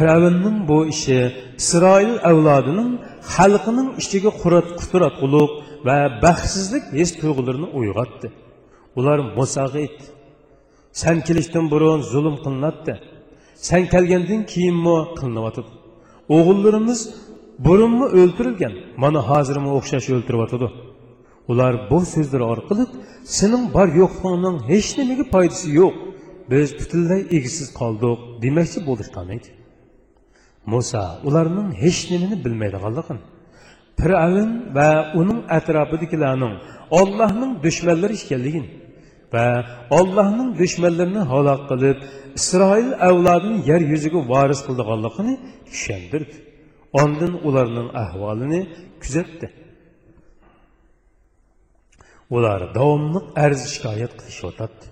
Firavunning bu ishi Isroil avlodining xalqining ichiga qurat quturatquluq va baxtsizlik his tuyg'ularini uyg'otdi. Ular Musoga aytdi: "Sen kelishdan burun zulm qilinadi. Sen kelgandan keyinmi qilinayotdi. O'g'illarimiz burunmi o'ltirilgan, mana hozirmi o'xshash o'ltiryotdi." Ular bu so'zlar orqali sening bor yo'qligingning hech nimaga foydasi yo'q. Biz butunlay egisiz qoldik demoqchi bo'lishgan edi. Musa ularning hech nimani bilmaydiganligini, Firavun va uning atrofidagilarning Allohning dushmanlari ekanligini va Allohning dushmanlarini halok qilib, Isroil avlodini yer yuziga varis qilganligini tushundirdi. Ondan ularning ahvolini kuzatdi. ular davomli arz shikoyat qilishyotadi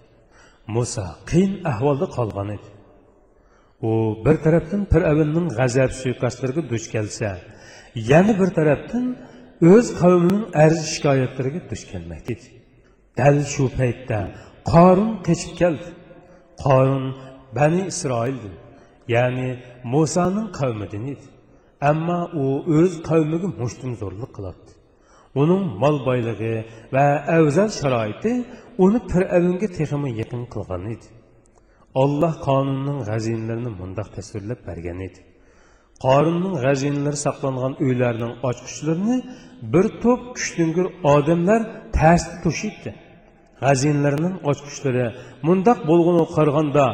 muso qiyin ahvolda qolgan edi u bir tarafdan fir'avnning g'azab suiqastlariga duch kelsa yana bir tarafdan o'z qavmining arz shikoyatlariga duch kelmoqda edi dal shu paytda qorun qechib keldi. Qorun bani isroildir ya'ni musoning qavmidan edi. Ammo u o'z qavmiga mushtumzo'rlik qiladi. Uning mol boyligi va afzal sharoiti uni fir'avnga texmi yaqin qilgan edi. Olloh qonunning g'azinlarini mundoq tasvirlab bergan edi. Qorunning g'azinlari saqlangan uylarning ochqichlarini bir to'p kuchtingir odamlar tasdi to'shibdi g'azinlarning ochqichlari mundoq bo'lg'ini qaraganda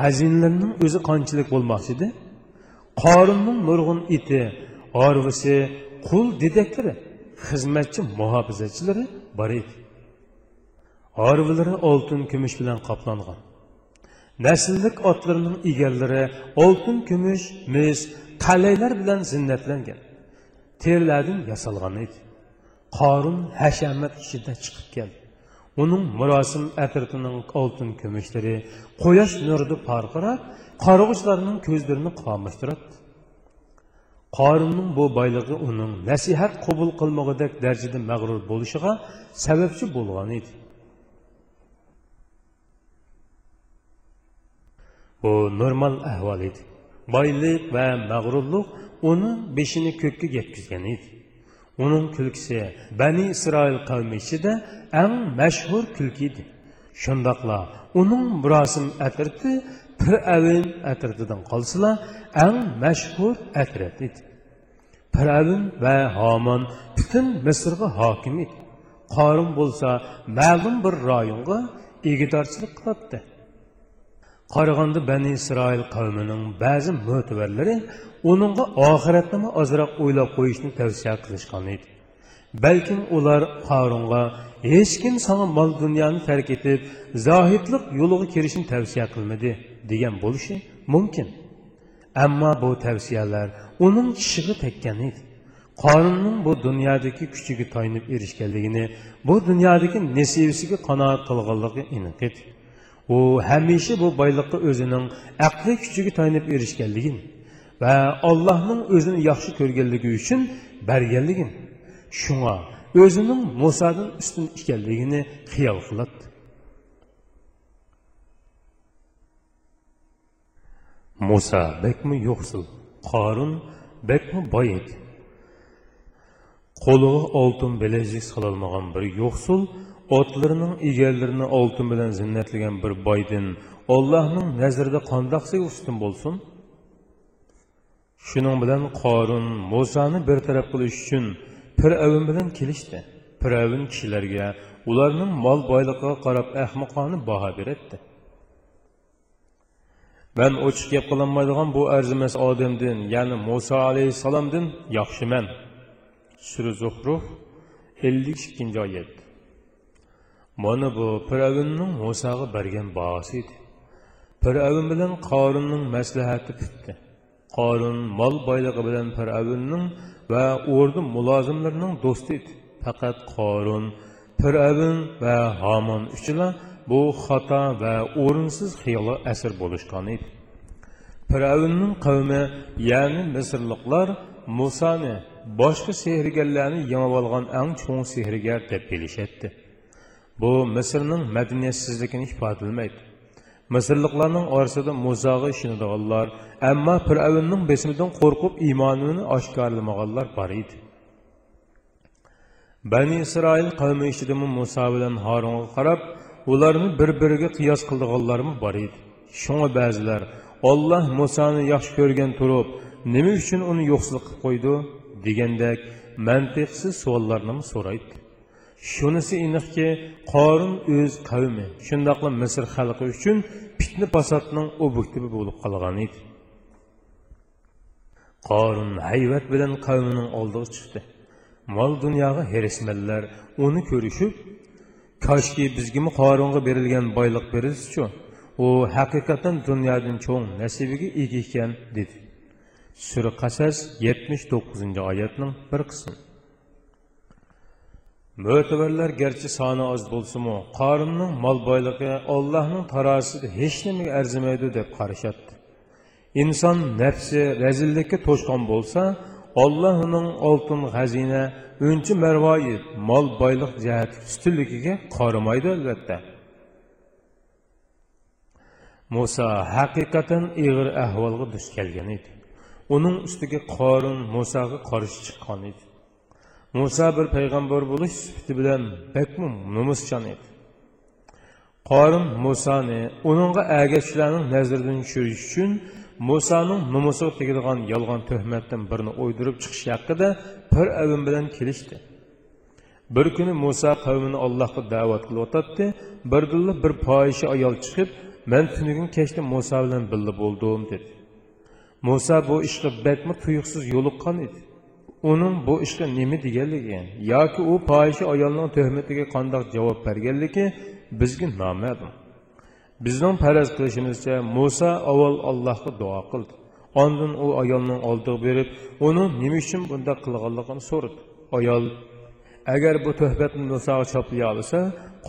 g'azinlarning o'zi qanchalik bo'lmoqchidi qorunning nurg'un iti orvisi qul dedaklari xizmatchi muhofizachilari bor edi. Orvilari oltin kumush bilan qoplangan. Nasllik otlarining egalari oltin kumush mis qalaylar bilan zinnatlangan. Terlardan yasalgan edi. Qorun hashamat ichida chiqib keldi. Uning murosim atritining oltin kumushlari quyosh nurida parqirab qarg'uchlarning ko'zlarini qamashtiradi qorinning bu boyligi uning nasihat qabul qilmog'idek darajada mag'rur bo'lishiga sababchi bo'lgan edi bu normal ahvol edi boylik va mag'rurlik uni beshini ko'kka yetkazgan edi uning kulkisi bani isroil qavmi ichida eng mashhur kulki edi shundoqla uning murosim atirti Firavun atirtidan qolsalar eng mashhur atrat edi. Firavun va homon butun Misrga hokim edi. Qorin bo'lsa ma'lum bir rayonga egidorchilik qiladi. Qaraganda Bani Isroil qavmining ba'zi mo'tavarlari uningga oxiratni ozroq o'ylab qo'yishni tavsiya qilishgan edi. balkim ular Harunga hech kim sana mol dunyoni tark etib zohidlik yo'liga kirishni tavsiya qilmadi degan bo'lishi mumkin ammo bu tavsiyalar uning tishiga tekkan edi qonunning bu dunyodagi kuchiga toyinib erishganligini bu dunyodagi nasibasiga qanoat qilganligi aniq edi bu həmişə bu baylıqqa özünün əqli küçügü tayınıb erişkənligin və Allahın özünü yaxşı görgənligi üçün bərgənligin. Şuna özünün Musadan üstün ikənligini xiyal qılat. Musa bəkmi yoxsul, Qarun bəkmi boy edi. Qolu altın biləzik salılmagan bir yoxsul otlarining egallarini oltin bilan zinnatlagan bir boydin ollohning nazarida qandoqsiga ustun bo'lsin shuning bilan qorun musoni bartaraf qilish uchun piravn bilan kelishdi. piravn kishilarga ularning mol boyligiga qarab ahmoqona baho beradi. man ochiq gap qilinmaydigan bu arzimas odamdan, ya'ni muso alayhisalomdan yaxshiman. suri Zuhruf 52 oyat. Mana bu Firavunning Musaga bergan bahosi edi. Firavun bilan Qorunning maslahati bitdi. Qorun mol boyligi bilan Firavunning va o'rni mulozimlarining do'sti edi faqat qorun firavun va homon uchila bu xato va o'rinsiz xiyoli asir bo'lishgan edi firavunning qavmi ya'ni misrliklar musoni boshqa sehrgarlarni yemab olgan eng cho'ng sehrgar deb bilishadi bu misrning madaniyatsizligini ifodalamaydi misrliklarning orasida musoga ishonadiganlar ammo fir'avnning besimidan qo'rqib iymonini oshkorlamaganlar bor edi. Bani isroil qavmi ichidami muso bilan horinga qarab ularni bir biriga qiyos qildiganlarmi bor edi. Shunga ba'zilar olloh musoni yaxshi ko'rgan turib nima uchun uni yo'qsizlik qilib qo'ydi? degandek mantiqsiz savollarni so'raydi. Shunisi aniqki qorin o'z qavmi shundoqla misr xalqi uchun fitna fasodning obyektivi bo'lib qolgan edi. Qorin hayvat bilan qavmining oldiga chiqdi. Mol dunyoga herismanlar uni ko'rishib koshki bizgimi qoringa berilgan boyliq berilsichu u haqiqatan dunyodan cho'ng nasibiga ega ekan dedi. Sura qasas yetmish to'qqizinchi oyatning bir qismi. Mötəbərlər gərçi sanı az bolsunmu, qarının mal boyluğu Allahın tarasıdır, heç niməyə ərziməydi deyib qarışatdı. İnsan nəfsi rəzillikə toşqan bolsa, Allahın altın xəzinə, öncü mərvayi, mal boylıq cəhəti üstünlüyünə qaramaydı əlbəttə. Musa həqiqətən ağır əhvalğa düş gəlgan idi. Onun üstüge qarın Musağa qarşı çıxan idi. Muso bir payg'ambar bo'lish sifati bilan bakmu nomuschon edi. Qorin musoni uningga agashlarning nazaridan tushirish uchun musoning nomusiga tegadigan yolg'on tuhmatdan birini o'ydirib chiqish haqida bir avim bilan kelishdi. Bir kuni muso qavmini allohga da'vat qilib o'tadi birdilla bir poyishi ayol chiqib man tunigun kechda muso bilan birga bo'ldim dedi. Muso bu ishga bakmi tuyuqsiz yo'liqqan edi. Uning bu ishga nima deganligi yoki u poyishi ayolning tuhmatiga qandoq javob berganligi bizga noma'lum bizning faraz qilishimizcha muso avval allohga duo qildi ondin u ayolning oldiga berib uni nima uchun bunday qilganligini so'radi ayol agar bu tuhmatni musoga choplay olsa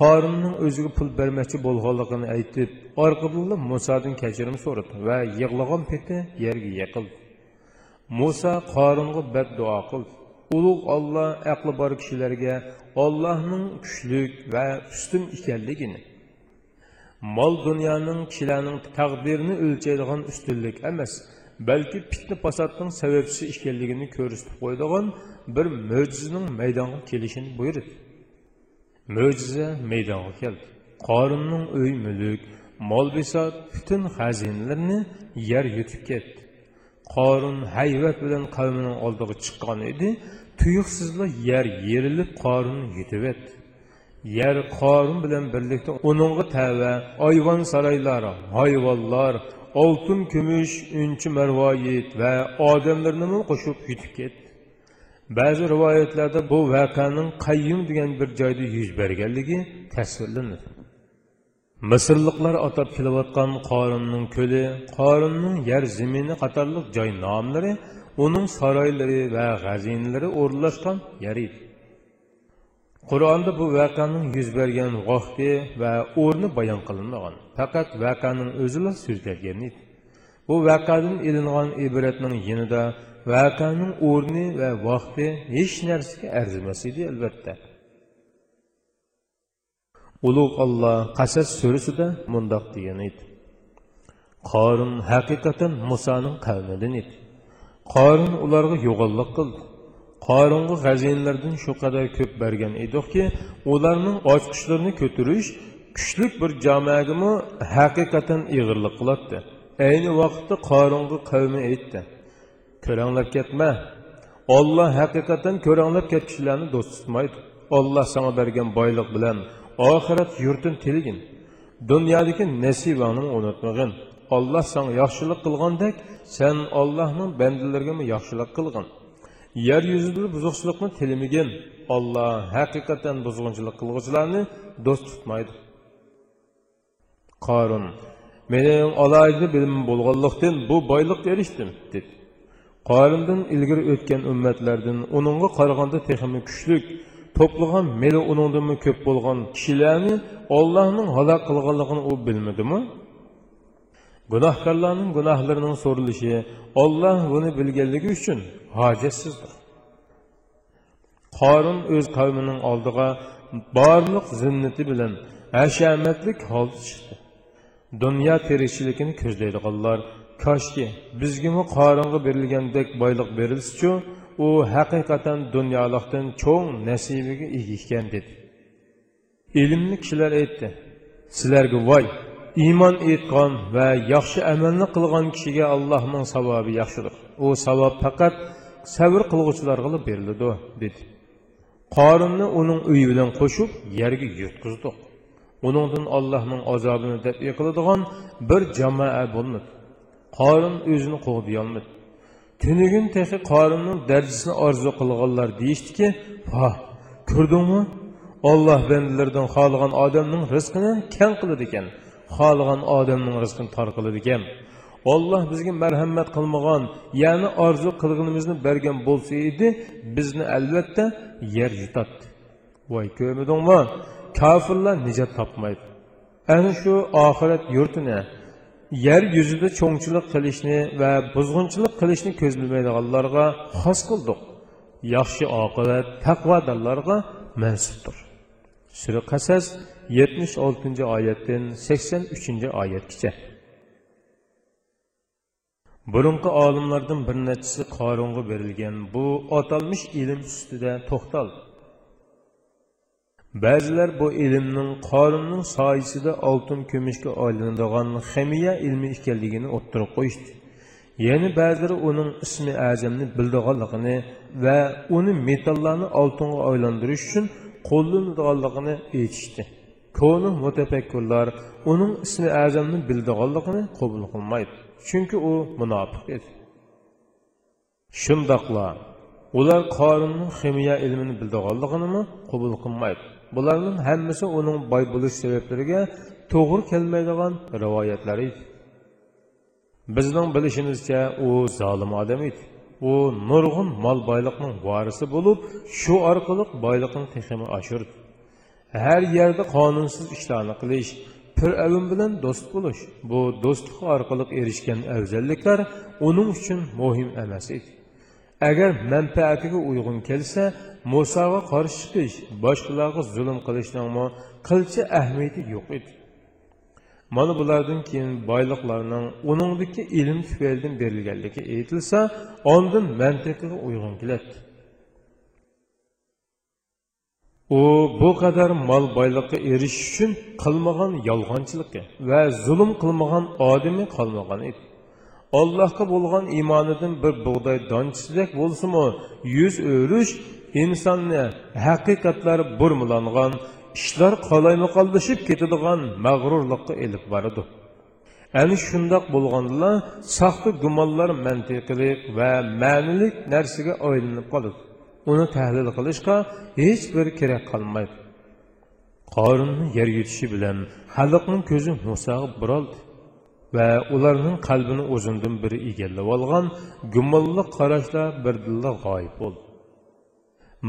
qorinning o'ziga pul bermoqchi bo'lganligini aytib orqadan musodan kechirim so'radi va yig'lagan peti yerga yiqildi muso qoringa badduo qildi ulug' olloh aqli bor kishilarga ollohning kuchlik va ustun ekanligini mol dunyoning kishilarning taqdirini o'lchaydigan ustunlik emas balki fitna fasodning sababchisi ekanligini ko'rsatib qo'yadigan bir mo'jizaning maydonga kelishini buyurdi. Mo'jiza maydonga keldi. Qorinning uy mulk mol bisot butun xazinalarni yer yutib ketdi. Qorin hayvat bilan qavmining oldiga chiqqan edi. Tuyuqsizla yer yerilib qorin yutib yer qorin bilan birlikda uningga tava ayvon saroylari hayvonlar oltin kumush unchi marvoyit va odamlarni qo'shib yutib ketdi. Ba'zi rivoyatlarda bu voqeaning qayyum degan bir joyda yuz berganligi tasvirlanadi. Misrliqlar atab kelayotgan qorinning ko'li qorinning yer zamini qatorliq joy nomlari uning saroylari va g'azinalari o'rnashgan yer edi qur'onda bu voqeaning yuz bergan vaqti va o'rni bayon qilinmagan faqat voqeaning o'zila so'zlangan edi bu voqeadan ilingan ibratning yanida voqeaning o'rni va vaqti hech narsaga arzimas edi albatta ulug' olloh qasas surasida mundoq degan edi. Qorin haqiqatan musoning qavmidan edi. Qorin ularga yo'g'onlik qildi. Qoringa g'azinalardan shu qadar ko'p bergan ediki ularning ochqishlarini ko'tarish kuchlik bir jamoagami haqiqatan ig'irlik qiladi ayni vaqtda qoringa qavmi aytdi. Ko'ranglab ketma. Olloh haqiqatan ko'ranglab ketishlarni do'st tutmaydi. Olloh sana bergan boylik bilan oxirat yurtin tilgin dunyodagi nasibangni unutmag'in olloh sana yaxshilik qilgandek sen ollohning bandalariga yaxshilik qilgin yer yuzida buzuqchilikni tilimagin olloh haqiqatan buzg'unchilik qilg'uvchilarni do'st tutmaydi qorin mening alohida bilimim bo'lganlikdan bu boyliqqa erishdim dedi. Qorindan ilgari o'tgan ummatlardan uningga qaraganda texmi kuchlik to'plagan meli uningdanmi ko'p bo'lgan kishilarni ollohning halok qilganligini u bilmadimi gunohkorlarning gunohlarining so'rilishi olloh buni bilganligi uchun hojatsizdir qorin o'z qavmining oldiga borliq zinnati bilan hashamatlik holda chiqdi dunyo tirikchiligini ko'zlaydiganlar koshki bizgimi qoringa berilgandek boyliq berilsichu u haqiqatan dunyolikdan cho'ng nasibiga ega ekan dedi. İlmli kishilar aytdi sizlarga voy iymon etgan va yaxshi amalni qilgan kishiga allohning savobi yaxshidir. U savob faqat sabr qilg'uvchilarga beriladi dedi. Qorinni uning uyi bilan qo'shib yerga yutqizdik. Uningdan allohning azobini deb yiqiladigan bir jamoa bo'lmadi. Qorin o'zini qo'g'diyolmadi tunigin texi qorinning darajasini orzu qilganlar deyishdiki ha ko'rdingmi? Olloh bandalaridan xohlagan odamning rizqini kang qiladi ekan xohlagan odamning rizqini tor qiladi ekan. Olloh bizga marhamat qilmagan ya'ni orzu qilganimizni bergan bo'lsa edi bizni albatta yer yutadi voy ko'rmadingmi? Kofirlar nijot topmaydi. Ana shu oxirat yurtini yer yuzida cho'ngchilik qilishni va buzg'unchilik qilishni ko'zlamaydiganlarga xos qildik yaxshi oqibat taqvodorlarga mansubdir. Sura qasas yetmish oltinchi oyatdan sakson uchinchi oyatgacha. Burunqi olimlardan bir nechasi qorunga berilgan bu atalmish ilm ustida to'xtaldi. Ba'zilar bu ilmning qorinning soyisida oltin kumushga aylanadigan ximiya ilmi ekanligini o'ttirib qo'yishdi. Yana ba'zilari uning ismi azamni bildiganligini va uni metallarni oltinga aylantirish uchun qo'llanadiganligini aytishdi. Koni mutafakkurlar uning ismi azamni bildiganligini qabul qilmaydi chunki u munofiq edi. Shundoqla ular qorinning ximiya ilmini bildiganligini qabul qilmaydi. Bularning hammasi uning boy bo'lish sabablariga to'g'ri kelmaydigan rivoyatlar edi. Bizning bilishimizcha u zolim odam edi. U nurg'un mol boyliqning vorisi bo'lib shu orqali boyliqni teximi oshirdi. Har yerda qonunsiz ishlarni qilish fir'avn bilan do'st bo'lish bu do'stlik orqali erishgan afzalliklar uning uchun muhim emas edi. Agar manfaatiga uyg'un kelsa musoga qarshi chiqish boshqalarga zulm qilishning qilcha ahamiyati yo'q edi. Mana bulardan keyin boyliqlarning uningdagi ilm tufaylidan berilganligi aytilsa ondan mantiqiga uyg'un keladi. U bu qadar mol boyliqqa erishish uchun qilmagan yolg'onchiligi va zulm qilmagan odami qolmagan edi. Allohga bo'lgan iymonidan bir bug'doy donchisidek bo'lsimi yuz o'rish insonni haqiqatlar burmulangan ishlar qolaymaqallashib ketadigan mag'rurlikqa elib boradi. Ana shundoq bo'lganda soxta gumonlar mantiqilik va ma'nilik narsaga aylanib qoladi. Uni tahlil qilishga hech bir kerak qolmaydi. Qorinni yer yutishi bilan xalqning ko'zi musag'ib buroldi va ularning qalbini o'zindan biri egallab olgan gumonli qarashlar birdilla g'oyib bo'ldi.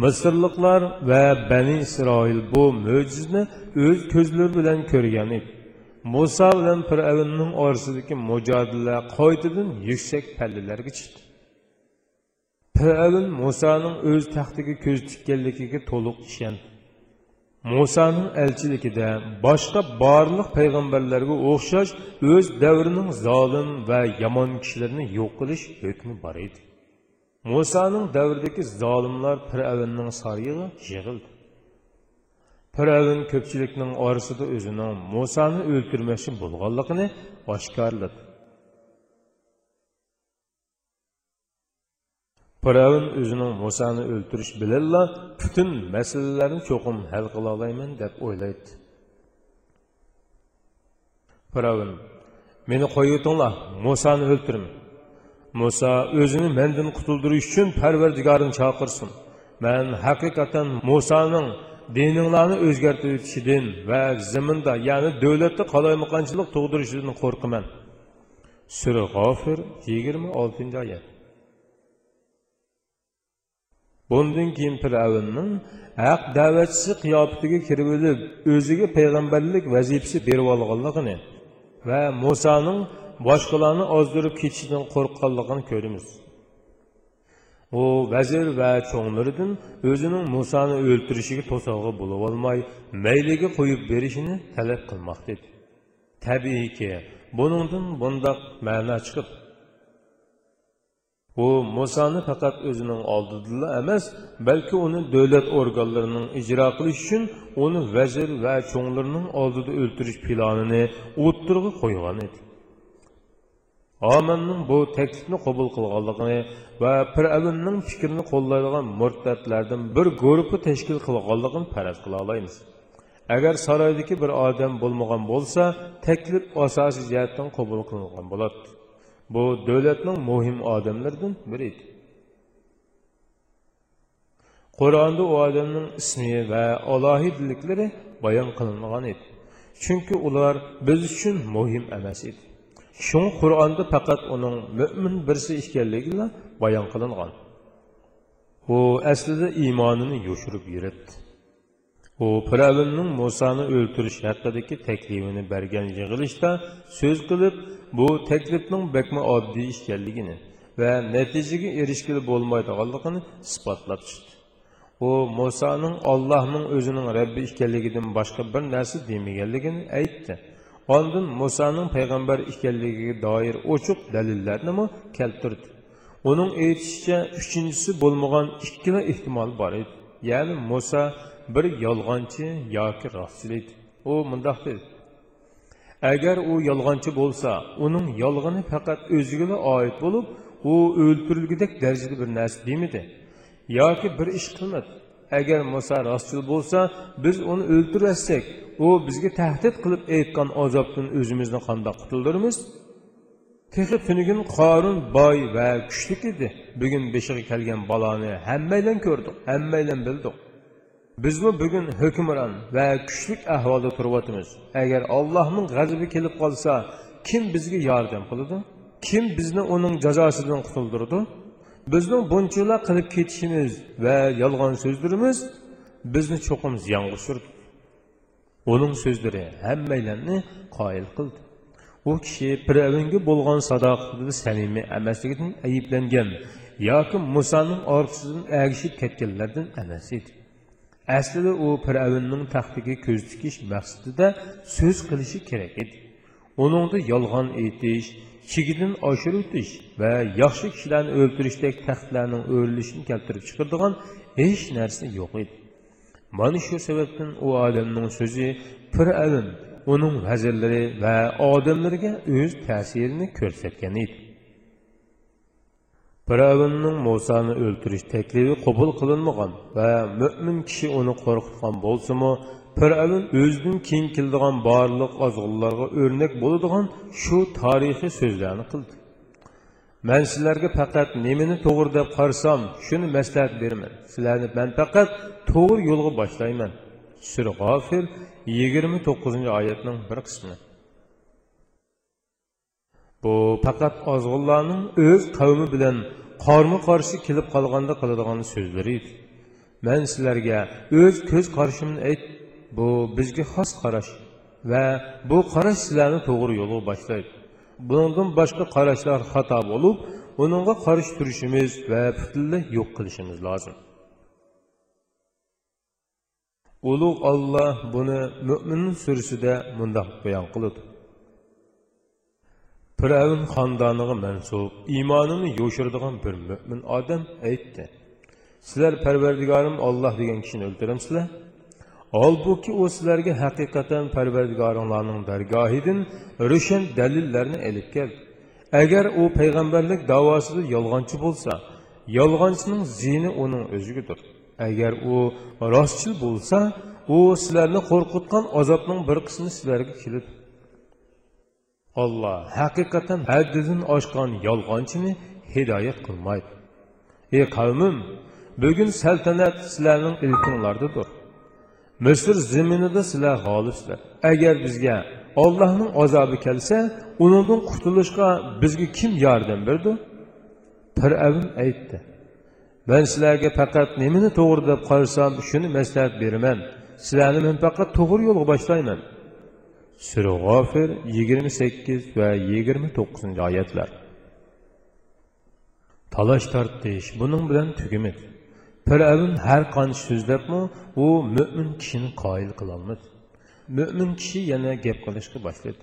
Misrliklar va bani isroil bu mo'jizni o'z ko'zlari bilan ko'rgan edi. Muso bilan fir'avnning orasidagi mujodila qoidadan yuksak pallalarga chiqdi. Fir'avn musoning o'z taxtiga ko'z tikkanligiga to'liq ishondi. Musoning elchiligida boshqa barliq payg'ambarlarga o'xshash o'z davrining zolim va yomon kishilarini yo'q qilish hukmi bor edi musoning davridagi zolimlar fir'avnning sarig'i yig'ildi fir'avn ko'pchilikning orasida o'zining musoni o'ltirmoqchi bo'lganligini oshkorladi Firavun o'zining Musoni o'ltirish bilanla butun masalalarni cho'qim hal qila olayman deb o'ylaydi. Firavun: "Meni qo'yitinglar Musoni o'ltirma." Musa o'zini mendan qutuldirish uchun Parvardigorini chaqirsin. Men haqiqatan Musaning dininglarni o'zgartirishidan va ziminda ya'ni davlatda qalaymaqonchilik tug'dirishidan qo'rqaman. Sura G'ofir 26-oyat. Bundan keyin fir'avnning haq da'vatchisi qiyofatiga kirib olib, o'ziga payg'ambarlik vazifasi berib olganligini va Musoning boshqalarni ozdirib ketishidan qo'rqqanligini ko'ramiz. u vazir va cho'nglaridan o'zining Musoni o'ltirishiga to'sog'i bo'lib olmay, mayliga qo'yib berishini talab qilmoqda edi. tabiiyki buningdan bundoq ma'no chiqib u musoni faqat o'zining oldida emas balki uni davlat organlarining ijro qilish uchun uni vazir va cho'nglarning oldida o'ltirish planini o'ttirg'i qo'ygan edi omanning bu taklifni qabul qilganligini va fir'avnning fikrini qo'llaydigan murtadlardan bir guruhni tashkil qilganligini faraz qila olamiz agar saroydagi bir odam bo'lmagan bo'lsa taklif asosiy jihatdan qabul qilingan bo'ladi. Bu davlatning muhim odamlaridan biri edi. Qur'onda u odamning ismi va alohidaliklari bayon qilingan edi. Chunki ular biz uchun muhim emas edi. Shun qur'onda faqat uning mo'min birisi ekanligi bayon qilingan u aslida iymonini yoshirib yuribdi u firavnning musoni o'ltirish haqidagi taklifini bergan yig'ilishda so'z qilib bu taklifning bakma oddiy ekanligini va natijaga erishgili bo'lmaydiganligini isbotlab chiqdi u musoning ollohning o'zining rabbi ekanligidan boshqa bir narsa demaganligini aytdi Ondan Musa'nın peygamber ekanligiga doir ochiq dalillarni keltirdi. Uning aytishicha, uchinchisi bo'lmagan ikkala ehtimol bor edi. Ya'ni Musa bir yolg'onchi yoki rostchil edi. U mundoq dedi. Agar u yolg'onchi bo'lsa, uning yolg'oni faqat o'ziga oid bo'lib, u o'ltirilgudek darajada bir narsa demidi. yoki bir ish qilmadi. Agar muso rostchil bo'lsa biz uni o'ldirsak u bizga tahdid qilib aytgan azobdan o'zimizni qandoq qutuldirmiz? Texi tunugin qorun boy va kuchli edi. Bugun beshig'i kelgan baloni hammaylan ko'rdik hammaylan bildik. Bizmi bugun hukmron va kuchlik ahvolda turyapmiz agar allohning g'azabi kelib qolsa kim bizga yordam qiladi? Kim bizni uning jazosidan qutuldirdi? Bizning bunchalar qilib ketishimiz va yolg'on so'zlarimiz bizni cho'qim ziyonga tushirdi uning so'zlari hammalarni qoyil qildi. U kishi piravinga bo'lgan sadoqatida salimi emasligidan ayblangan yoki musoning orqasidan agishib ketganlardan emas edi. Aslida u piravinning taxtiga ko'z tikish maqsadida so'z qilishi kerak edi. Uningda yolg'on aytish chekidan oshirib o'tish va yaxshi kishilarni o'ltirishdek taxtlarning o'rilishini keltirib chiqaradigan hech narsa yo'q edi mana shu sababdan u odamning so'zi fir'avn uning vazirlari va odamlarga o'z ta'sirini ko'rsatgan edi fir'avnning musoni o'ltirish taklifi qabul qilinmagan va mo'min kishi uni qo'rqitgan bo'lsimi fir'avn o'zidan keyin keladigan barliq ozg'inlarga o'rnak bo'ladigan shu tarixiy so'zlarni qildi man sizlarga faqat nimani to'g'ri deb qarasam shuni maslahat beraman sizlarni man faqat to'g'ri yo'lga boshlayman sura g'ofir yigirma to'qqizinchi oyatning bir qismi. Bu faqat ozg'inlarning o'z qavmi bilan qorma qarshi kelib qolganda qiladigan so'zlari edi man sizlarga o'z ko'z qarashimni aytib bu bizga xos qarash va bu qarash sizlarni to'g'ri yo'lga boshlaydi. Bundan boshqa qarashlar xato bo'lib uningga qarshi turishimiz va butunlay yo'q qilishimiz lozim. Ulug' olloh buni mo'min surasida mundoq bayon qiladi firavn xondoniga mansub iymonini yo'shiradigan bir mo'min odam aytdi sizlar parvardigorim olloh degan kishini o'ldiramsizlar Halbuki o sizlərə həqiqətən Pərverdigarınlarının dərgahidin rüşən dəlillərini elib gəldi. Əgər o peyğəmbərlik davasında yalğancı bolsa, yalğancının zini onun özüdür. Əgər o rastçıl bolsa, o sizlərni qorxutqan azabının bir qismini sizlərə kilib. Allah həqiqətən həddindən aşqan yalğancını hidayət qılmaydı. Ey qavmim, bu gün səltənət sizlərin ilkinlardadır. Misr zaminida sizlar g'olibsizlar agar bizga ollohning azobi kelsa undan qutulishga bizga kim yordam berdi? Fir'avn aytdi man sizlarga faqat nimani to'g'ri deb qarasam shuni maslahat beraman. Sizlarni men faqat to'g'ri yo'lga boshlayman. Sura g'ofir yigirma sakkiz va yigirma to'qqizinchi oyatlar. Talash tortish buning bilan tugamadi Firavun har qancha so'zlabmi u mo'min kishini qoyil qilolmadi mo'min kishi yana gap qilishga boshladi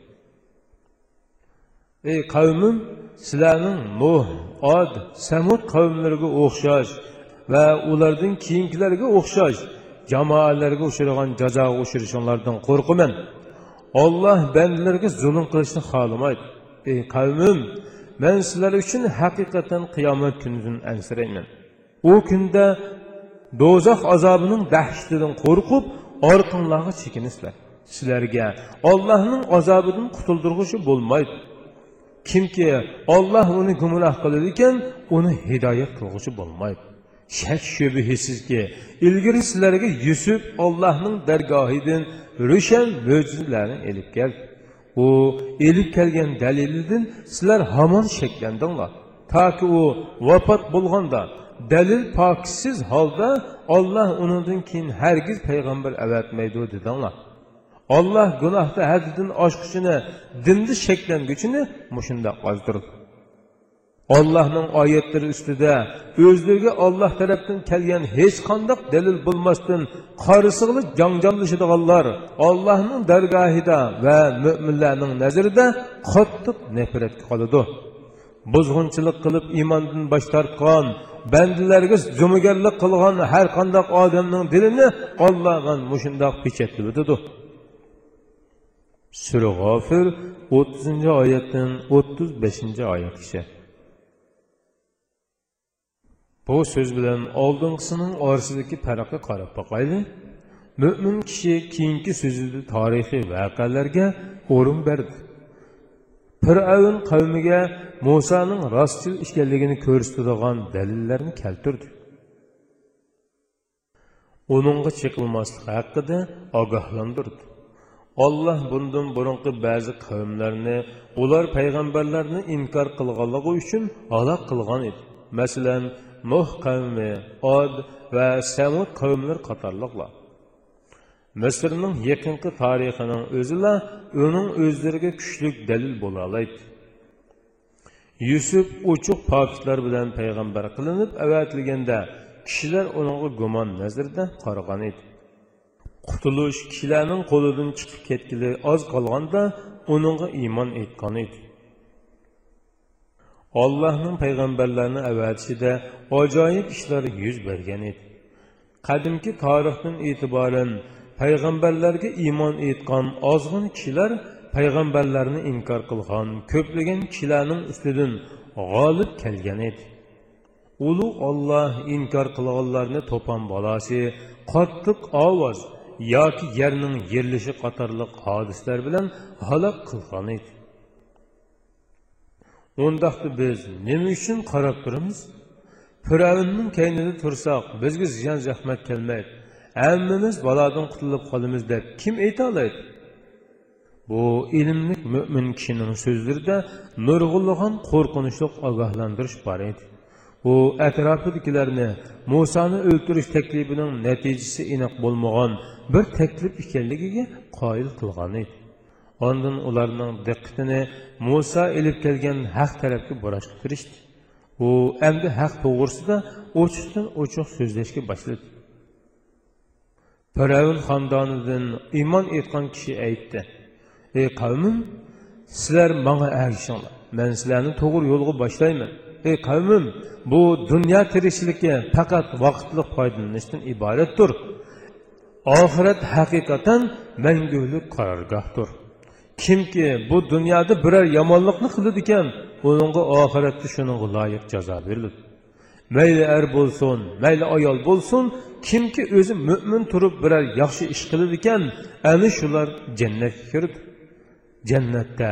ey qavmim sizlarning nuh od samud qavmlariga o'xshash va ulardan keyingilarga o'xshash jamoalarga uchragan jazoga uchrashinglardan qo'rqaman olloh bandalarga zulm qilishni xohlamaydi ey qavmim man sizlar uchun haqiqatan qiyomat kunidan ansirayman u kunda do'zax azobining dahshatidan qo'rqib orqanglarga chekinisizlar. Sizlarga ollohning azobidan qutuldirg'ishi bo'lmaydi. Kimki olloh uni gumroh qiladi ekan uni hidoyat qilg'uchi bo'lmaydi. Shak shubhisizki ilgari sizlarga yusuf ollohning dargohidan ro'shan mo'jizalarni elib keldi. U elib kelgan dalilidan sizlar hamon shaklandinglar toki u vafot bo'lganda dəlil paksiz halda Allah unundan keyin hər giz peyğəmbər əvətməydi o dedilər. Allah günahda həddindən aşqışını, dindi şəkləngüçünü məşində qazdırdı. Allah'ın ayetleri üstüde özlüğü Allah tarafından kelgen hiç kandak delil bulmasın karısılı cancanlışıdıganlar Allah'ın dergahida ve müminlerinin nezirde kattık nefret kalıdı. Buzgunçılık kılıp imandan baş tartkan bandilarga jumigarlik qilgan har qanday odamning dilini olloh mushundoq pechatlab o'tadi. Sura g'ofir o'ttizinchi oyatdan o'ttiz beshinchi oyatgacha bu so'z bilan oldingisining orasidagi farqqa qarab boqayli mo'min kishi keyingi so'zida tarixiy voqealarga o'rin berdi. Fir'avn qavmiga musoning rostchil ekanligini ko'rsatadigan dalillarni keltirdi. Uningga chiqilmaslik haqida ogohlantirdi. Olloh bundan burunqi ba'zi qavmlarni ular payg'ambarlarni inkor qilganligi uchun halok qilgan edi. Masalan nuh qavmi od va samud qavmlar qatorliqlar. Misrning yaqinqi tarixining o'zila uning o'zlariga kuchli dalil bo'la oladi. Yusuf uchuq pokitlar bilan payg'ambar qilinib avatilganda kishilar unga gumon nazarda qaragan edi. Qutulish kishilarning qo'lidan chiqib ketgili oz qolganda uningga iymon etgan edi. Ollohning payg'ambarlarni avatishida ajoyib ishlar yuz bergan edi. Qadimki tarixdan e'tiboran payg'ambarlarga iymon etgan ozg'in kishilar payg'ambarlarni inkor qilgan ko'plagan kishilarning ustidan g'olib kelgan edi. Ulug' olloh inkor qilganlarni to'pon bolasi qattiq ovoz yoki yerning yerlishi qatorliq hodislar bilan halok qilgan edi. Undaqda biz nima uchun qarab turamiz fir'avnning kaynida tursak bizga ziyon zahmat kelmaydi. Hammamiz balodan qutulib qolamiz deb kim aytolaydi bu ilmli mo'min kishining so'zlarida nurg'unlagan qo'rqinchli ogohlantirish bor edi. U atrofidagilarni musoni o'ltirish taklifining natijasi aniq bo'lmagan bir taklif ekanligiga qoyil qilgan edi. Ondan ularning diqqatini muso ilib kelgan haq tarafga burashga kirishdi. U endi haq to'g'risida ochiqdan ochiq so'zlashga boshladi. Firavn xondonidan iymon etgan kishi aytdi ey qavmim sizlar manga ergishinglar man sizlarni to'g'ri yo'lga boshlayman. Ey qavmim bu dunyo tirikchiligi faqat vaqtli foydalanishdan iboratdir. Oxirat haqiqatan mangulik qarorgohdir. Kimki bu dunyoda biror yomonlikni qiladi ekan uningga oxiratda shuninga loyiq jazo beriladi. Mayli er bo'lsin mayli ayol bo'lsin kimki o'zi mo'min turib biror yaxshi ish qiladi ekan ana shular jannatga kirdi jannatda.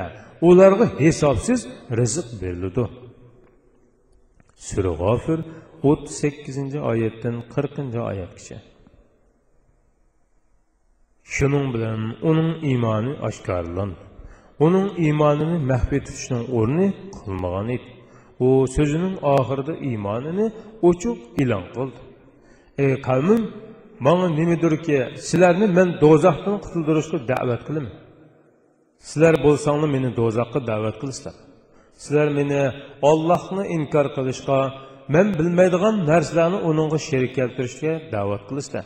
Ularga hisobsiz rizq beriladi. Sura g'ofir o'ttiz sakkizinchi oyatdan qirqinchi oyatgacha shuning bilan uning iymoni oshkorlandi uning iymonini maxfiy tutishning o'rni qilmagan edi. U so'zining oxirida iymonini ochiq e'lon qildi. Ey qavmim manga nimadirki sizlarni men do'zaxdan qutuldirishga da'vat qilaman. Sizlar bo'lsanglar meni do'zaxga da'vat qilasizlar. Sizlar meni ollohni inkor qilishga men bilmaydigan narsalarni uningga sherik keltirishga da'vat qilasizlar.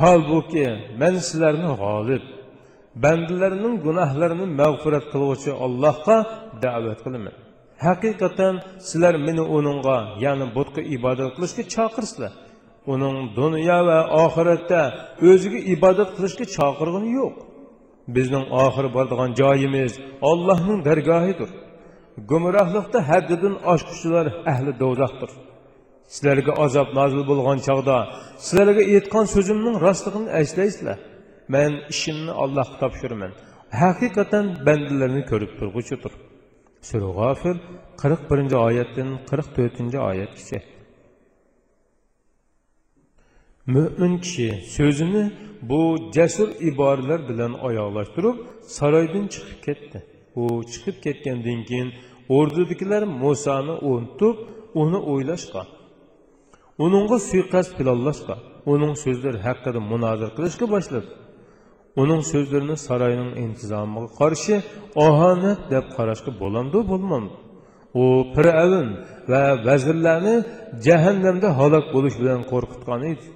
Holbuki men sizlarni g'olib bandalarning gunohlarini mag'firat qiluvchi allohga da'vat qilaman. Haqiqatan sizlar meni uningga ya'ni butga ibodat qilishga chaqirsizlar. Uning dunyo va oxiratda o'ziga ibodat qilishga chaqirg'ini yo'q. Bizning oxiri boradigan joyimiz ollohning dargohidir. Gumrohlikda haddidan oshquchilar ahli do'zaxdir sizlarga azob nozil bo'lgan chog'da sizlarga aytgan so'zimning rostligini eslaysizlar man ishimni allohga topshiraman haqiqatan bandalarni ko'rib turg'uchidir Sürü Gafir 41. ayetdən 44. ayet kiçi. Mümin kişi sözünü bu cəsur ibarələr bilən ayaqlaşdırıb saraydan çıxıb getdi. O çıxıb getgəndən keyin ordudakılar Musa'nı unutub onu oylaşqa. Onunğa suiqəst planlaşqa, onun sözləri haqqında münazirə qilishqa başladı. Uning so'zlarini saroyning intizomiga qarshi ohonat deb qarashga bo'lamdi bo'lmamdi u fir'avn va vazirlarni jahannamda halok bo'lish bilan qo'rqitgan edi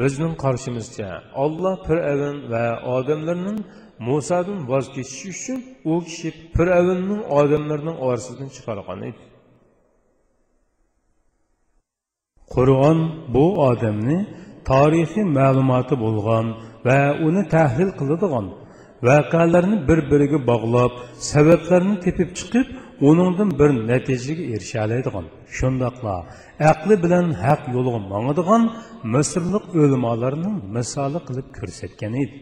bizning qarshimizcha olloh fir'avn va odamlarning musodan voz kechishi uchun u kishi fir'avnning odamlarning orasidan chiqargan edi. Qur'on bu odamni tarixiy ma'lumoti bo'lgan va uni tahlil qiladigan voqealarni bir biriga bog'lab sabablarni tepib chiqib uningdan bir natijaga erisha oladigan shundoqla aqli bilan haq yo'liga mangadigan misrlik o'limolarning misoli qilib ko'rsatgan edi.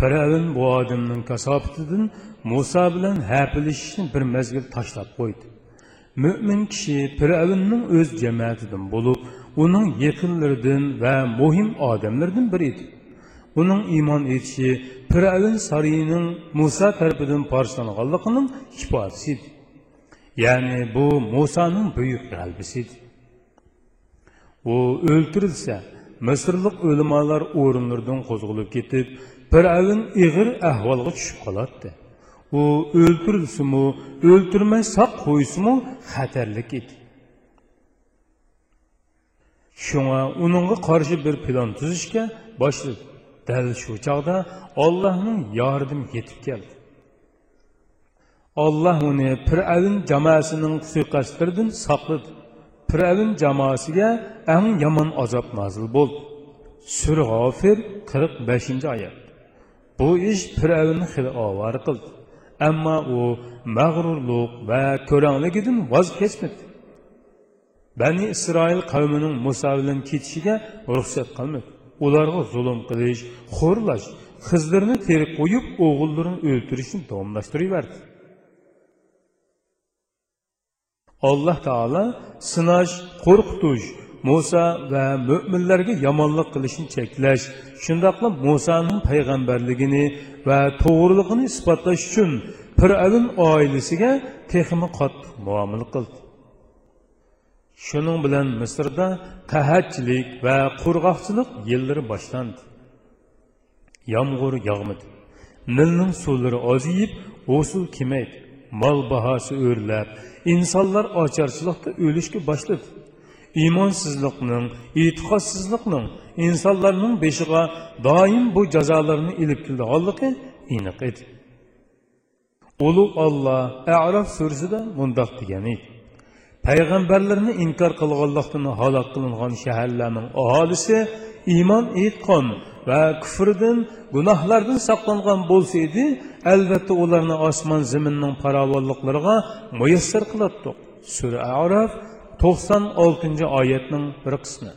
Piravin bu odamning kasofatidan Musa bilan hapilishishni bir mezgil tashlab qo'ydi. Mo'min kishi piravunning o'z jamoatidan bo'lib uning yaqinlaridan va muhim odamlardan biri edi. Uning iymon etishi piravun sariyining muso tarafidan parchalanganligining edi. Ya'ni bu musoning buyuk g'albisi edi. U o'ltirilsa misrlik o'limolar o'rinlaridan qo'zg'alib ketib piravun ig'ir ahvolga tushib qoladi u o'ltirilsimu o'ltirmay saq qo'ysimu xatarlik edi. Shunga uningga qarshi bir plan tuzishga boshladi dal shu chog'da ollohning yordami yetib keldi olloh uni piravin jamoasining suiqasdlaridan saqladi piravin jamoasiga eng yomon azob nozil bo'ldi sur g'ofir qirq beshinchi oyat bu ish piravini xili ovora qildi ammo u mag'rurlik va ko'ranligidan voz kechmadi bani isroil qavmining muso bilan ketishiga ruxsat qilmadi. Ularga zulm qilish xo'rlash qizlarni terib qo'yib o'g'illarini o'ltirishni davomlashtiraverdi alloh taolo sinash qo'rqitish muso va mo'minlarga yomonlik qilishni cheklash shundoqla musoning payg'ambarligini va to'g'riligini isbotlash uchun fir'avn oilasiga texmi qattiq muomala qildi. Shuning bilan misrda qahatchilik va qurg'oqchilik yillari boshlandi. Yomg'ir yog'madi. Nilning suvlari oziyib hosil kemaydi mol bahosi o'rlab insonlar ocharchilikda o'lishga boshladi. Iymonsizlikning e'tiqodsizlikning insonlarning beshiga doim bu jazolarni ilib kelganligi aniq edi. Ulug' olloh arof surasida mundoq degan edi. Payg'ambarlarni inkor qilganlikdan halok qilingan shaharlarning aholisi iymon e'tiqon va kufrdan gunohlardan saqlangan bo'lsa edi albatta ularni osmon zaminning farovonliklariga muyassar qiladi sura araf to'qson oltinchi oyatning bir qismi.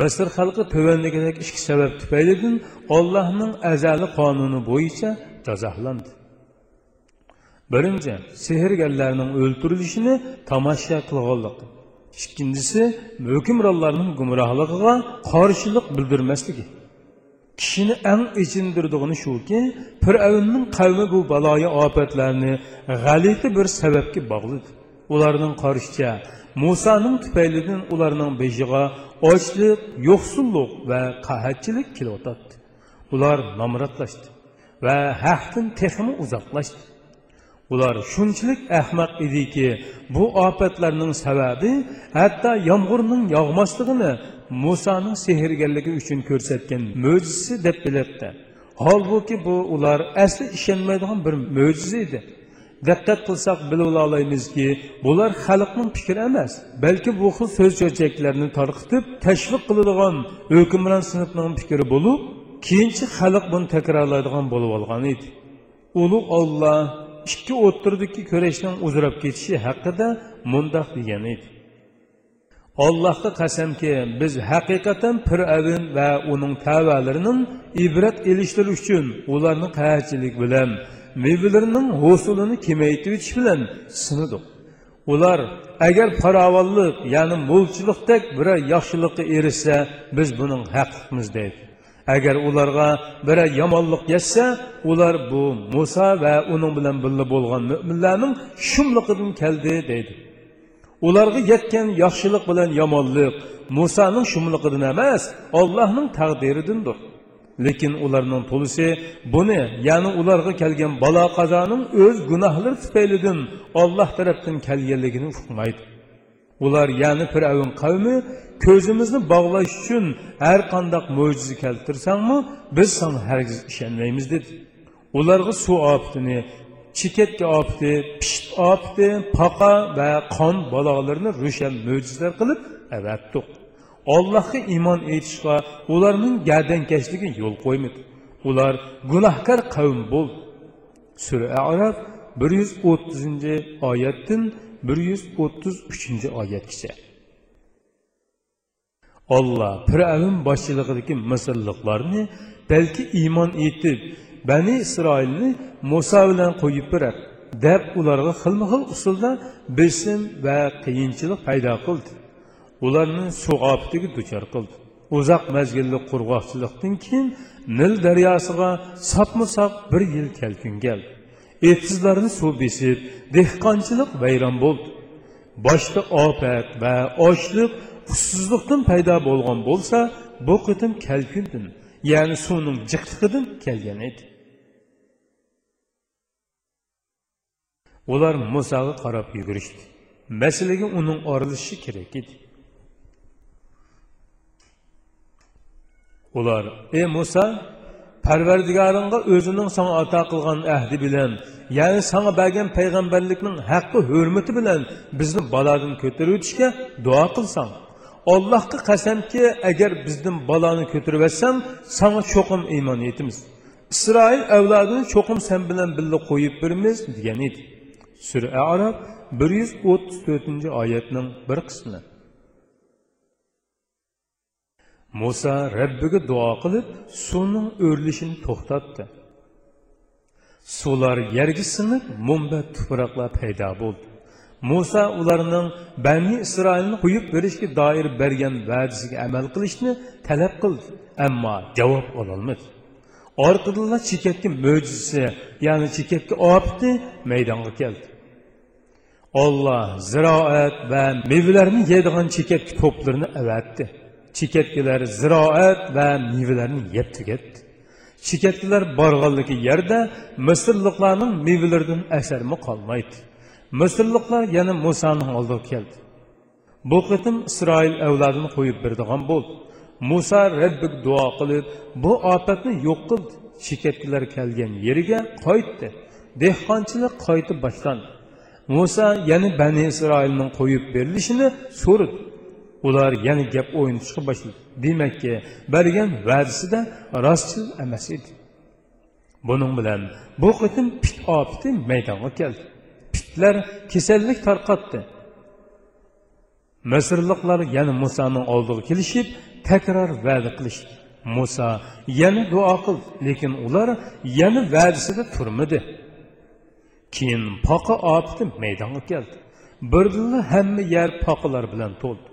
Misr xalqi tuvandagidek ikki sabab tufaylidan ollohning azali qonuni bo'yicha jazolandi. Birinchi sehrgarlarning o'ltirilishini tomosha qilganligi ikkinchisi hukmronlarning gumrohligiga qarshilik bildirmasligi. Kishini eng ichindirdig'ini shuki fir'avnning qavmi bu baloyi ofatlarni g'alati bir sababga bog'ladi. Ularning qarashicha musoning tufaylidan ularning beshiga ochlik yo'qsullik va qahatchilik kelyotadi. Ular nomratlashdi va haqdan texmi uzoqlashdi ular shunchalik ahmoq ediki bu ofatlarning sababi hatto yomg'irning yog'masligini musoning sehrgarligi uchun ko'rsatgan mo'jizasi deb bilibdi holbuki bu ular asli ishonmaydigan bir mo'jiza edi. Diqqat qilsak bilib olamizki bular xalqning fikri emas balki bu xil so'z cho'chaklarni tarqitib tashviq qiladigan hukmron sinfning fikri bo'lib keyinchi xalq buni takrorlaydigan bo'lib olgan edi. Ulug' olloh ikki o'ttirdagi kurashdan uzrab ketishi haqida mundoq degan edi. Allohga qasamki biz haqiqatan fir'avn va uning tavalarining ibrat elishlar uchun ularni qachilik bilan mevalarining hosulini kemaytirish bilan sinadik ular agar farovonlik ya'ni mo'lchilikdek biror yaxshilikqa erishsa biz buning haqqimiz deydi. Agar ularga biror yomonlik yetsa ular bu muso va uning bilan birga bo'lgan mo'minlarning shumliqidan keldi deydi. Ularga yetgan yaxshilik bilan yomonlik musoning shumliqidan emas ollohning taqdiridandir. Lekin ularning to'lisi buni ya'ni ularga kelgan balo qazoning o'z gunohlari tufaylidan olloh tarafdan kelganligini uqmaydi. Ular ya'ni fir'avn qavmi ko'zimizni bog'lash uchun har qandoq mo'jiza keltirsangmi biz sana hargiz ishonmaymiz dedi. Ularga suv oftini cheketga opti pisht opti paqa va qon balolarini ro'shan mo'jizalar qilib avatdiq ollohga iymon etishga ularning gardankashligi yo'l qo'ymadi ular gunohkor qavm bo'ldi sura araf bir yuz o'ttizinchi oyatdan bir yuz o'ttiz uchinchi oyatgacha olloh fir'avn boshchiligidagi misrliqlarni balki iymon etib bani isroilni muso bilan qo'yib berar deb ularga xilma xil usulda besim va qiyinchilik paydo qildi. Ularni sug'obtiga duchor qildi. Uzoq mazgilli qurg'oqchilikdan keyin nil daryosiga sapma sap bir yil kelkun keldi. Etizlarni suv besib dehqonchilik vayron bo'ldi. Boshda ofat va ochliq ussizlikdan paydo bo'lgan bo'lsa bu qitim kalkundan ya'ni suvning jiqliqidan kelgan edi ular musoga qarab yugurishdi masalaga uning orilishishi kerak edi ular ey muso parvardigoringga o'zining sana ato qilgan ahdi bilan ya'ni sana bergan payg'ambarlikning haqqi hurmati bilan bizni balodan ko'tarib o'tishga duo qilsang allohga qasamki agar bizdan bolani ko'tarib olsang sanga cho'qim iymon etimiz isroil avlodini cho'qim sen bilan birga qo'yib birmiz degan edi. Sura arab bir yuz o'ttiz to'rtinchi oyatning bir qismi. Muso rabbiga duo qilib suvning o'rilishini to'xtatdi. Suvlar yerga sinib mumba tuproqlar paydo bo'ldi. Muso ularning bani isroilni qo'yib berishga doir bergan va'dasiga amal qilishni talab qildi. Ammo javob ololmadi. Orqadanlar chekatga mo'jizasi ya'ni chekatga opti maydonga keldi. Olloh ziroat va mevalarni yeydigan chekatga to'plarini avatdi. Chekatkalar ziroat va mevalarni yeb tugatdi. Chekatkalar borganligi yerda misrliqlarning mevalaridan asarmi qolmaydi. Misrliqlar yana musoning oldiga keldi. Bu qitim isroil avlodini qo'yib beradigan bo'ldi. Muso rabbiga duo qilib bu ofatni yo'q qildi. Chekatkalar kelgan yeriga qaytdi. Dehqonchilik qaytib boshlandi. Muso yana bani isroilning qo'yib berilishini so'radi. Ular yana gap o'ynashga boshladi. Demakki bergan va'dasida rostchil emas edi. Buning bilan bu qitim pit ofati maydonga keldi. Pitlar kasallik tarqatdi. Misrliklar yana musoni oldiga kelishib takror va'da qilishdi. Muso yana duo qildi lekin ular yana va'dasida turmadi. Keyin poqa ofati maydonga keldi. Birdilla hamma yer poqalar bilan to'ldi.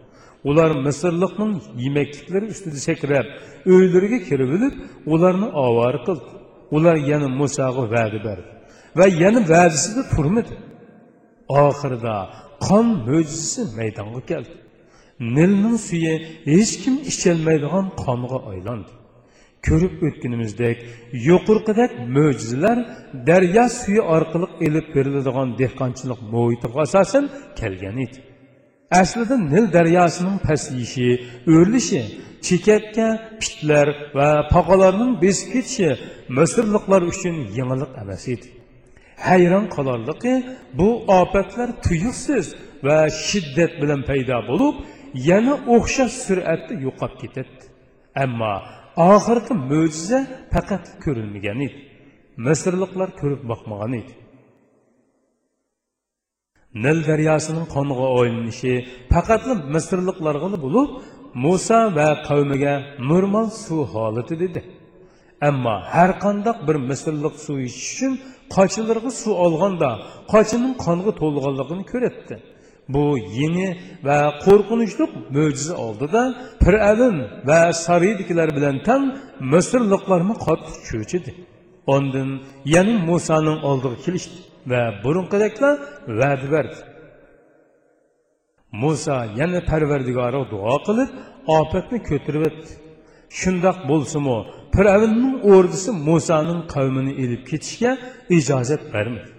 Ular misrliqning yemakliklari ustida sakrab uylariga kirib olib ularni ovora qildi. Ular yana musoga va'da berdi va yana va'dasida turmadi. Oxirida qon mo'jizasi maydonga keldi. Nilning suyi hech kim icholmaydigan qonga aylandi ko'rib o'tganimizdek yuqorqidek mo'jizalar daryo suyi orqali ilib beriladigan dehqonchilik muhitiga asosan kelgan edi. Aslida nil daryosining pasayishi o'rlishi chekatga pitlar va paqalarning besib ketishi misrliqlar uchun yangilik emas edi. Hayron qolarligi bu ofatlar tuyuqsiz va shiddat bilan paydo bo'lib yana o'xshash sur'atda yo'qolib ketadi. Ammo oxirgi mo'jiza faqat ko'rilmagan edi misrliklar ko'rib boqmagan edi. Nil daryosining qoniga o'ylanishi faqatli misrliklarga bo'lib muso va qavmiga normal suv holati dedi. Ammo har qandoq bir misrliq suv ichish uchun qochilarga suv olganda qochining qonga to'lganligini ko'ratdi bu yeni va qo'rqinchli mo'jiza oldida fir'avn va sariydikilar bilan tan misrliqlarni qattiq cho'chidi. Ondan yana musoning oldiga kelishdi va burunqidaklar va'da berdi. Muso yana parvardigori duo qilib ofatni ko'tirib o'tdi. Shundoq bo'lsimi fir'avnning o'rdisi musoning qavmini ilib ketishga ijozat bermadi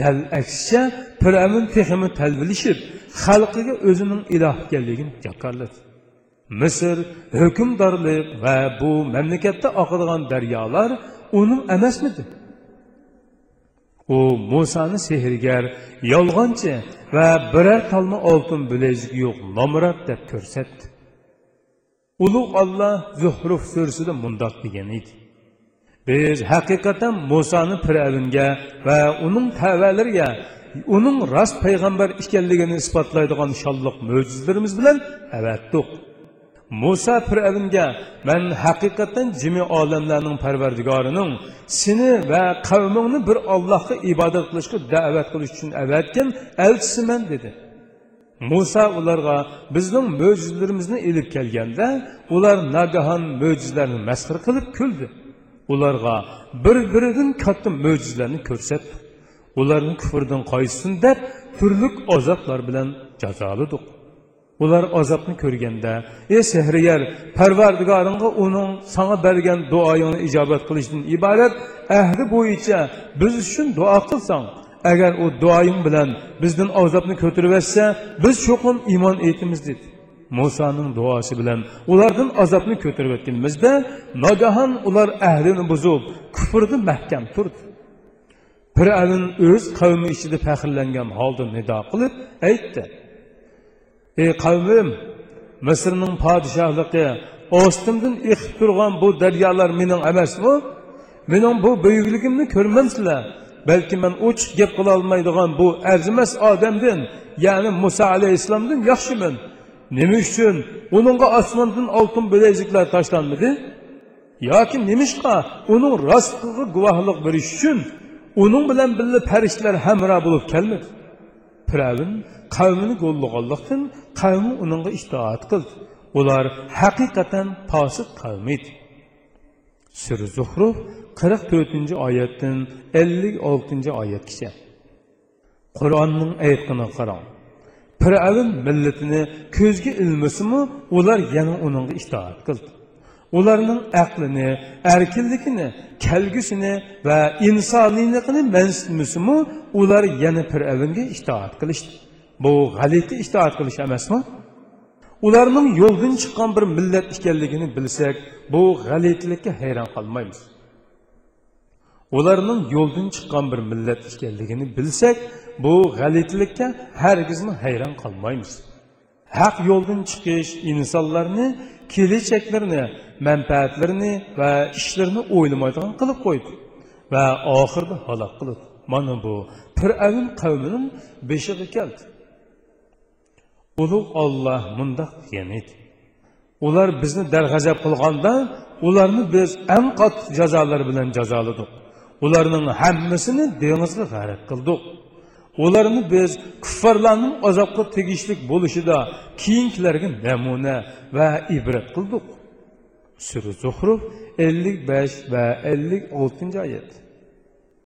dal aksicha fir'avn texmi talvilishib xalqiga o'zining iloh ekanligini jakorladi misr hukmdorlik va bu mamlakatda oqadigan daryolar uning emasmidi u musoni sehrgar yolg'onchi va biror talma oltin bilezik yo'q nomrod deb ko'rsatdi ulug' olloh zuhruf surasida mundoq degan edi biz haqiqatan musoni fir'avnga va uning tavalariga uning rost payg'ambar ekanligini isbotlaydigan shonliq mo'jizalarimiz bilan avatdiq muso fir'avnga man haqiqatan jimi olamlarning parvardigorining seni va qavmingni bir ollohga ibodat qilishga da'vat qilish uchun avatgan elchisiman dedi muso ularga bizning mo'jizalarimizni ilib kelganda ular nagahon mo'jizalarni masxir qilib kuldi? Ularga bir biridan katta mo'jizalarni ko'rsatdi. Ularni kufrdan qoysin deb turli azoblar bilan jazoladik. Ular azobni ko'rganda ey sehriyar parvardigoringga uning sanga bergan duoyingni ijobat qilishdan iborat ahdi bo'yicha biz uchun duo qilsang agar u duoying bilan bizdan azobni ko'tarib etsa biz cho'qim iymon etimiz dedi. Musoning duosi bilan ulardan azobni ko'tarib o'tganimizda nogahon ular ahlini buzib kufrni mahkam turdi. Fir'avn o'z qavmi ichida faxrlangan holda nido qilib aytdi. Ey qavmim misrning podshohligi ostimdan iqib turgan bu daryolar mening emasmi? Mening bu buyukligimni ko'rmaysizlar. Balki man ochiq gap qilolmaydigan bu arzimas odamdan ya'ni muso alayhissalomdan yaxshiman. Nima uchun uningga osmondan oltin bileziklar tashlanmadi? Yoki nimishqa uning rostligiga guvohlik berish uchun uning bilan birga farishtalar hamroh bo'lib kelmadi? Firavn qavmini go'llaganlikdan qavmi uningga itoat qildi. Ular haqiqatan posiq qavm edi. Sura zuhruf qirq to'rtinchi oyatdan ellik oltinchi oyatgacha qur'onning aytqini qarang. Fir'avn millatini ko'zga ilmasimi ular yana uningga itoat qildi. Ularning aqlini erkinligini kelgusini va insoniyligini mansitmisimu ular yana fir'avnga itoat qilishdi. Bu g'alati itoat qilish emasmi? Ularning yo'ldan chiqqan bir millat ekanligini bilsak bu g'alitlikka hayron qolmaymiz. Ularning yo'ldan chiqqan bir millat ekanligini bilsak bu g'alitlikka hargizmi hayron qolmaymiz. Haq yo'ldan chiqish insonlarni kelajaklarini manfaatlarini va ishlarini o'ylamaydigan qilib qo'ydi va oxirida halok qildi. Mana bu fir'avn qavmining beshig'i keldi. Ulug' olloh mundoq degan edi. Ular bizni darg'azab qilganda ularni biz eng qattiq jazolar bilan jazoladik. Ularning hammasini dengizga g'arq qildik ularni biz kuffarlarning azobga tegishlik bo'lishida keyingilarga namuna va ibrat qildik sura zuhruf ellik besh va ellik oltinchi oyat